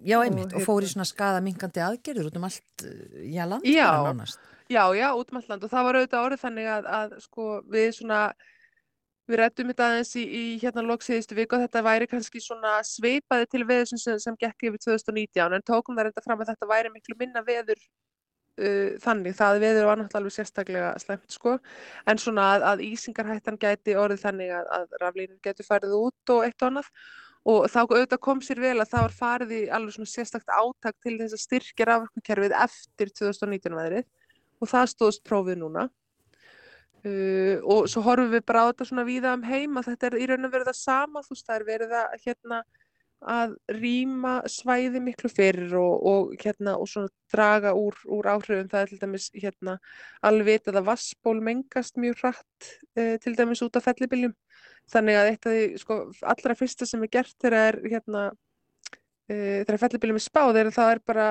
já einmitt og, og fór í svona skada minkandi aðgerður út um allt, já, land já, nánast. Já, já, út um allt land. Og það var auðvitað orðið þannig að, að sko við svona við rættum þetta aðeins í, í hérna loksiðistu viku og þetta væri kannski svona sveipaði til veður sem, sem gekk yfir 2019 en tókum það reynda fram að þetta væri miklu minna veður uh, þannig, það veður var náttúrulega alveg sérstaklega slemt sko. En svona að, að ísingarhættan gæti orðið þannig að, að raflínur getur farið út og eitt og annað. Og þá auðvitað kom sér vel að það var farið í alveg svona sérstakt áttak til þess að styrkja rafverkunkerfið eftir 2019 veðrið. Og það stóðst prófið núna. Uh, og svo horfum við bara á þetta svona víða um heim að þetta er í raun og verið það sama. Þú veist það er verið að hérna að rýma svæði miklu fyrir og, og hérna og svona draga úr, úr áhrifum. Það er til dæmis hérna alveg að vassból mengast mjög hratt uh, til dæmis út af fellibiljum þannig að eitt af því sko allra fyrsta sem er gert þegar er hérna uh, þegar fellibiljum er spáð er það er bara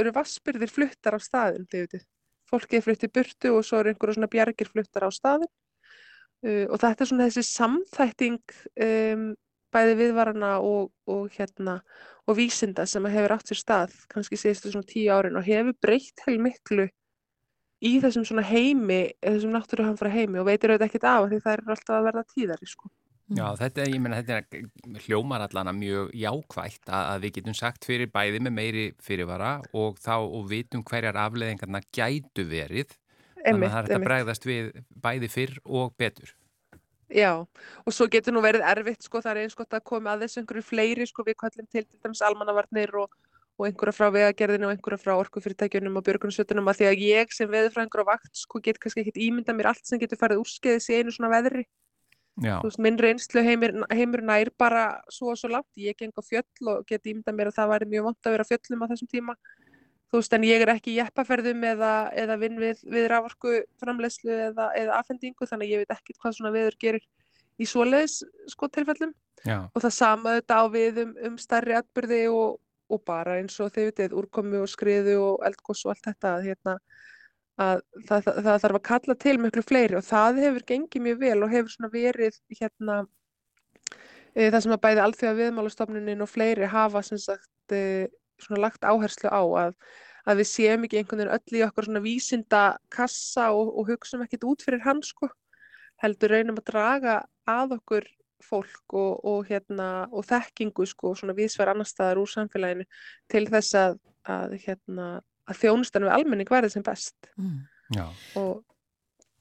eru vassbyrðir fluttar á staðin þið veitir fólkið flutti burtu og svo er einhverju svona bjargir fluttar á staðin uh, og þetta er svona þessi samþætting um, bæði viðvarana og, og hérna og vísinda sem hefur átt sér stað kannski síðustu svona tíu árin og hefur breytt heil miklu í þessum svona heimi, þessum náttúruhanfra heimi og veitir auðvitað ekkert af því það er alltaf að verða tíðari sko. Já, þetta, ég meina, þetta er hljómar allana mjög jákvægt að, að við getum sagt fyrir bæði með meiri fyrirvara og þá og vitum hverjar afleðingarna gætu verið. Einmitt, þannig að það er þetta bregðast við bæði fyrr og betur. Já, og svo getur nú verið erfitt, sko, það er eins gott að koma að þessu einhverju fleiri, sko, við kvallum til til dæmis almannavarnir og, og einhverja frá vegagerðinu og einhverja frá orkufyrirtækjunum og björgunarsvötunum að því að ég sem veðurfræðingur á vakt, sko, get kannski ekkit ímynda mér allt sem getur farið úrskeiðis í einu svona veðri. Veist, minn reynslu heimur, heimur nær bara svo og svo langt, ég geng á fjöll og get ímynda mér að það væri mjög vant að vera fjöllum á þessum tíma þú veist en ég er ekki í jeppaferðum eða, eða vinn við, við raforku framlegslu eða, eða afhendingu þannig ég veit ekki hvað svona viður gerir í svoleiðis sko tilfellum Já. og það sama þetta á við um, um starri atbyrði og, og bara eins og þau veit úrkomi og skriðu og eldgoss og allt þetta að hérna að það, það, það þarf að kalla til miklu fleiri og það hefur gengið mjög vel og hefur svona verið hérna e, það sem að bæði alþjóða viðmálastofnunin og fleiri hafa sem sagt e, svona lagt áherslu á að, að við séum ekki einhvern veginn öll í okkur svona vísinda kassa og, og hugsaum ekkit út fyrir hann sko heldur reynum að draga að okkur fólk og, og, hérna, og þekkingu sko, svona viðsverð annar staðar úr samfélaginu til þess að, að, hérna, að þjónustan við almenning verði sem best Mm. Já. og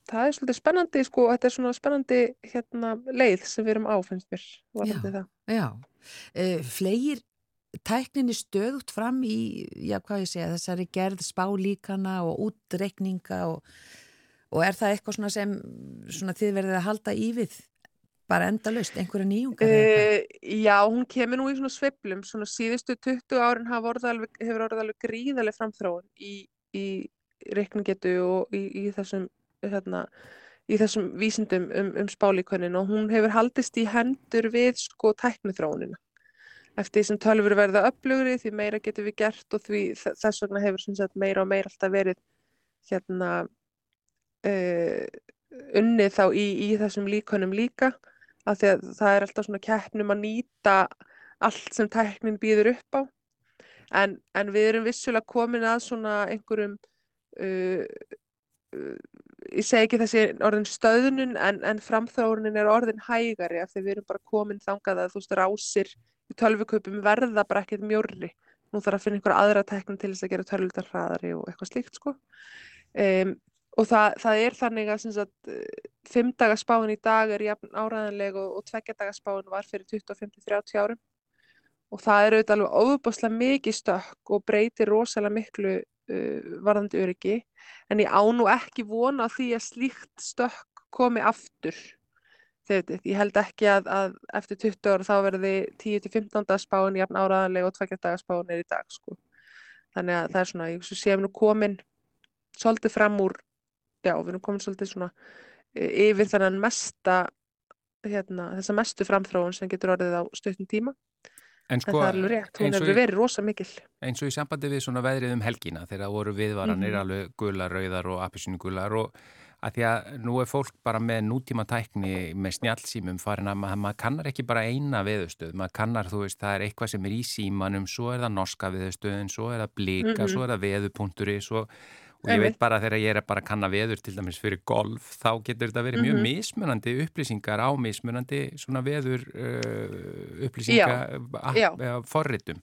það er svolítið spennandi sko, þetta er svona spennandi hérna, leið sem við erum á, finnst mér varðandi það. Já, uh, flegir tækninni stöðugt fram í, já hvað ég segja, þessari gerð spálíkana og útreikninga og, og er það eitthvað svona sem svona þið verðið að halda í við bara endalaust, einhverja nýjungar? Uh, já, hún kemur nú í svona sveiflum, svona síðustu 20 árin orðið alveg, hefur orðið alveg gríðarlega framþróun í, í reikningetu og í, í þessum hérna, í þessum vísindum um, um spálíkönin og hún hefur haldist í hendur við sko tæknithróunina. Eftir því sem tölfur verða upplugri því meira getur við gert og því þess vegna hefur sagt, meira og meira alltaf verið hérna uh, unnið þá í, í þessum líkönum líka. Af því að það er alltaf svona keppnum að nýta allt sem tæknin býður upp á. En, en við erum vissulega komin að svona einhverjum uh, ég segi ekki þessi orðin stöðnun en, en framþróunin er orðin hægari af því við erum bara komin þangað að þú veist rásir í tölvukaupum verða bara ekkert mjórri. Nú þarf að finna einhverja aðra tæknin til þess að gera tölvutar hraðari og eitthvað slíkt sko. Um, og það, það er þannig að sagt, fimm daga spáin í dag er jafn áræðanleg og, og tveggja daga spáin var fyrir 25-30 árum. Og það er auðvitað alveg óbúslega mikið stökk og breytir rosalega miklu uh, varðandi öryggi en ég á nú ekki vona því að slíkt stökk komi aftur þegar ég held ekki að, að eftir 20 ára þá verði 10-15 daga spáin jafn áræðanleg og tveggja daga spáin er í dag sko. þannig að það er svona, ég séum nú komin svolítið fram úr já, við komin svolítið svona e, yfir þennan mesta hérna, þessa mestu framþróun sem getur orðið á stuttum tíma En sko, það er alveg rétt, hún hefur verið rosa mikil eins og í sambandi við svona veðrið um helgina þegar voru viðvaranir Mhm. alveg gular, rauðar og appisínugular og að því að nú er fólk bara með nútíma tækni með snjálsýmum farin að maður, maður kannar ekki bara eina veðustöð, maður kannar þú veist það er eitthvað sem er í símanum, svo er það norska veðustöðin, svo er það blika, Mhm. svo er það veðupunkturinn svo og ég veit bara þegar ég er bara að kanna veður til dæmis fyrir golf, þá getur þetta verið mjög Mhm. mismunandi upplýsingar á mismunandi svona veður uh, upplýsinga forritum.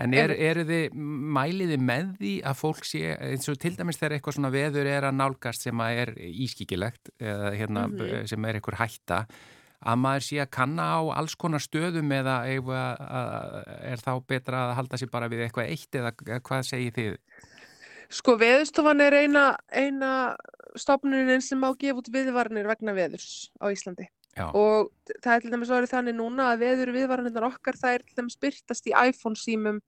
En er, eru þið, mæliði með því að fólk sé, eins og til dæmis þegar eitthvað svona veður er að nálgast sem að er ískikilegt eða hérna, Mhm. sem er eitthvað hætta að maður sé að kanna á alls konar stöðum eða eða, er þá betra að halda sér bara við eitthvað eitt eða hvað segir þið? Sko veðurstofan er eina, eina stofnunin sem má gefa út viðvarnir vegna veðurs á Íslandi Já. og það er til dæmis orðið þannig núna að veður viðvarnirnar okkar það er til dæmis byrtast í iPhone símum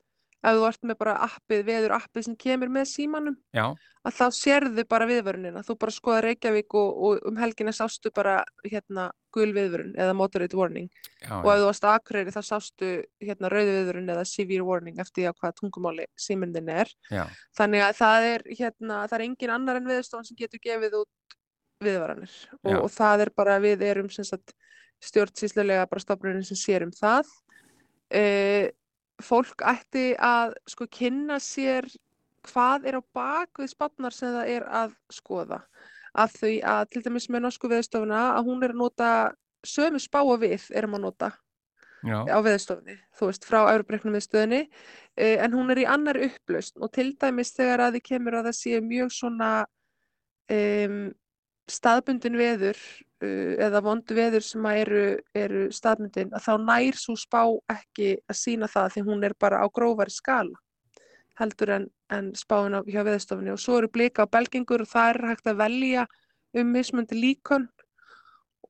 ef þú ert með bara appið, veður appið sem kemur með símanum Já, að þá sérðu bara viðvörunina. Þú bara skoða Reykjavík og, og um helgina sástu bara hérna gul viðvörun eða moderate warning. Já, og ef þú varst að Akureyri þá sástu hérna rauði viðvörun eða severe warning eftir því á hvaða tungumáli símyndin er. Já, þannig að það er hérna það er engin annar en viðstofan sem getur gefið út viðvaranir. Og, og það er bara við erum stjórnsýslulega bara stofnunin sem sér um það. E, fólk ætti að sko kynna sér hvað er á bak við spánnar sem það er að skoða. Af því að til dæmis með norsku viðstofuna að hún er að nota sömu spá og við erum að nota já, á veðurstofunni, þú veist, frá Európreknum viðstöðinni, uh, en hún er í annar upplaust og til dæmis þegar að þið kemur að það sé mjög svona um, staðbundin veður uh, eða vondu veður sem eru, eru staðbundin, að þá nær svo spá ekki að sína það því hún er bara á grófari skala heldur en, en spáin á, hjá veðurstofunni. Og svo eru blika á belgingur og það er hægt að velja um mismundi líkon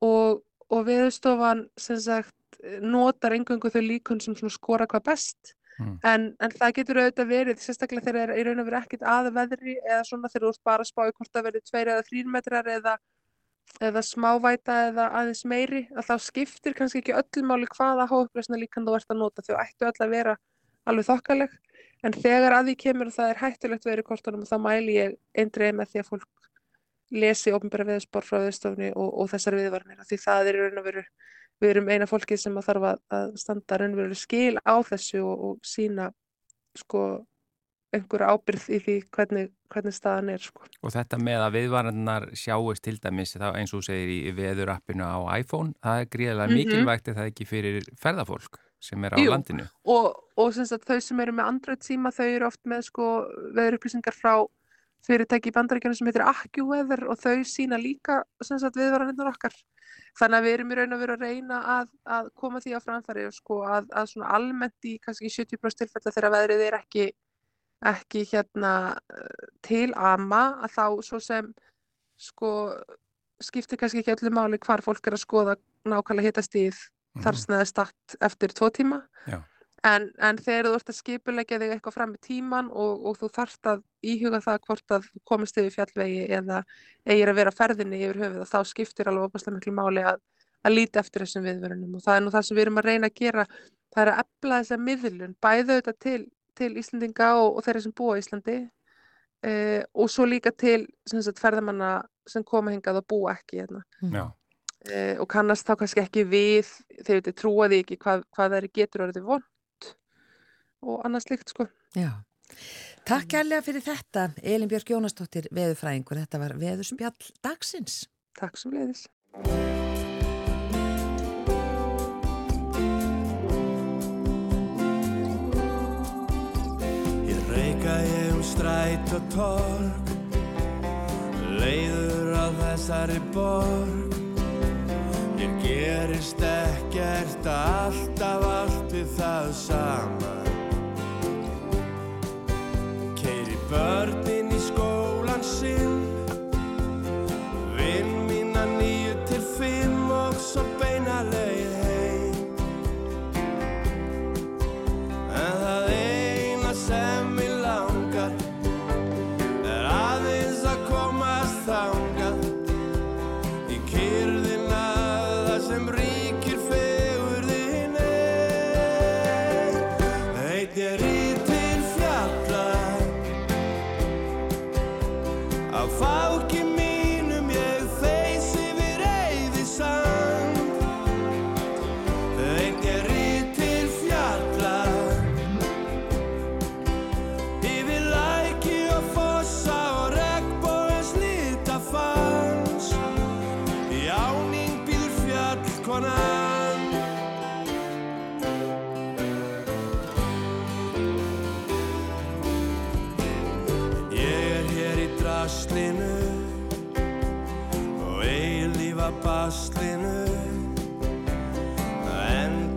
og, og veðurstofan sem sagt notar engöngu þau líkun sem skora hvað best Mm. en, en það getur auðvitað verið sérstaklega þegar það er í raun og veru ekkit að veðri eða svona þegar þú ert bara að spá í hvort það verið tveir eða þrýr metrar eða, eða smávæta eða aðeins meiri að þá skiptir kannski ekki öllum máli hvaða háupplösna líkan þú ert að nota þau ættu öll að vera alveg þokkaleg en þegar að því kemur að það er hættulegt í kortunum þá mæli ég eindreið með því að fólk lesi ofnbæra veðurspor frá veðurstofni og, og þessar viðvarnir því það er í raun og veru við erum eina fólkið sem að þarf að, standa raunveruleg skil á þessu og, og sína sko einhver ábyrð í því hvernig, hvernig staðan er sko. Og þetta með að viðvarannar sjáist til dæmis eins og segir í veðurappinu á iPhone, það er gríðilega mm -hmm. mikilvægt það ekki fyrir ferðafólk sem er á Jú, landinu. Og, og sagt, þau sem eru með Android síma þau eru oft með sko, veðurupplýsingar frá fyrirtæki í bandaríkjana sem heitir AccuWeather og þau sína líka sagt, viðvaranirnar okkar. Þannig að við erum í raun og veru að reyna að, að koma því á framfæri sko, að, að svona almennt í kannski 70% tilfella þegar veðrið er ekki ekki hérna eh, til ama að þá svo sem sko skiptir kannski ekki öllu máli hvar fólk er að skoða nákvæmlega hitastíð mm -hmm. þar snæði statt eftir tvo tíma en, en þegar þú ert að skipulegja þig eitthvað fram í tíman og, og þú þarft að íhuga það hvort að komist yfir fjallvegi eða eigir að vera ferðinni yfir höfuð og þá skiptir alveg opaslega miklu máli að, að líti eftir þessum viðvörunum. Og það er nú það sem við erum að reyna að gera. Það er að efla þessa miðlun bæðu þetta til til Íslandinga og, og þeirra sem búa í Íslandi uh, og svo líka til sagt, ferðamanna sem koma hingað og búa ekki hérna. uh, og kannast þá kannski ekki við þegar þið trúaði ekki hvað, hvað þeirri getur orðið vond og annars líkt sko. Já. Takk kærlega fyrir þetta Elin Björk Jónastóttir, veðurfræðingur. Þetta var veðurspjall dagsins. Takk sem leiðis Reika ég um stræt og torg Leiður á þessari borg. Ég gerist ekkert alltaf allt við það sama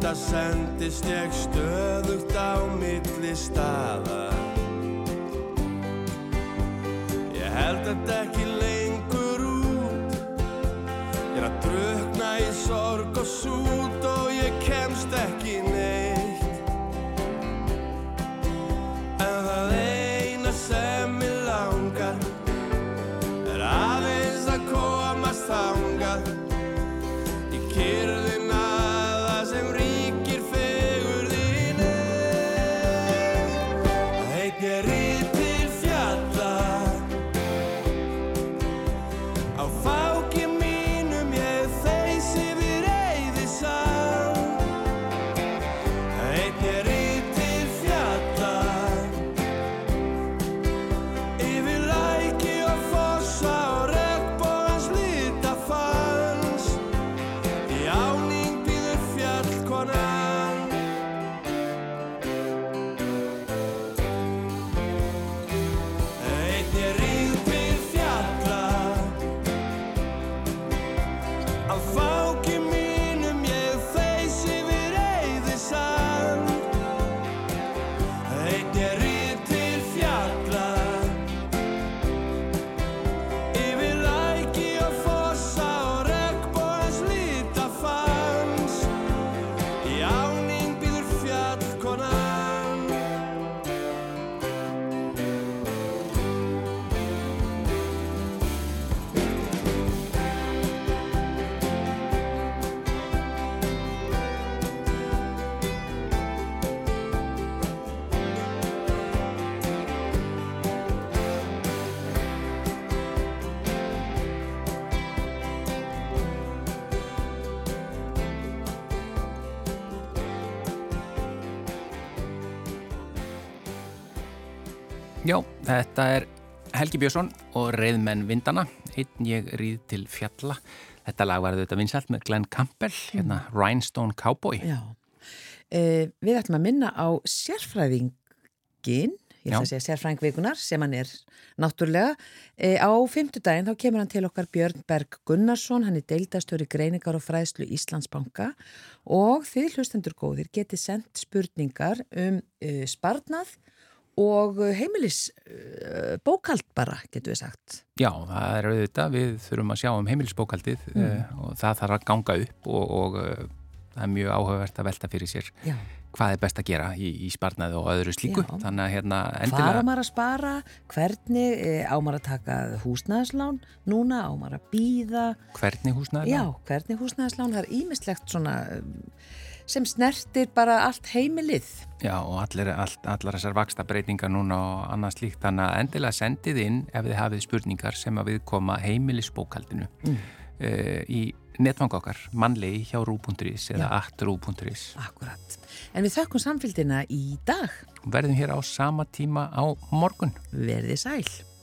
Enda sendist ég stöðugt á milli staða. Ég held þetta ekki lengur út. Ég er að drukna í sorg og sút þetta er Helgi Björnsson og Reyðmenn Vindana, einn ég ríð til fjalla. Þetta lag var þetta vinsalt með Glenn Campbell, hérna Rhinestone Cowboy. Uh, við ætlum að minna á sérfræðingin, ég ætla að segja sérfræðingvikunar sem hann er náttúrulega. Uh, á fymtudaginn þá kemur hann til okkar Björn Berg Gunnarsson, hann er deildastöri greiningar og fræðslu Íslandsbanka og þið hlustendur góðir getið sendt spurningar um uh, sparnað og heimilis uh, bókald bara, getur við sagt. Já, það er auðvitað, við þurfum að sjá um heimilisbókaldið mm. uh, og það þarf að ganga upp og, og það er mjög áhugavert að velta fyrir sér Já. hvað er best að gera í, í sparnaði og öðru slíku. Já. Þannig að hérna endilega... Hvað á maður að spara? Hvernig eh, á maður að taka húsnæðislán? Núna á maður að býða? Hvernig húsnæðislán? Já, hvernig húsnæðislán? Það er ímislegt svona sem snertir bara allt heimilið. Já og allir, all, allar þessar vaksta breytingar núna og annað slíkt þannig að endilega sendið inn ef þið hafið spurningar sem að við koma heimilisbókaldinu mm. uh, í netfang okkar, mannlegi hjá rú.is eða atrú.is. Akkurat. En við þökkum samfélgina í dag. Verðum hér á sama tíma á morgun. Verðið sæl.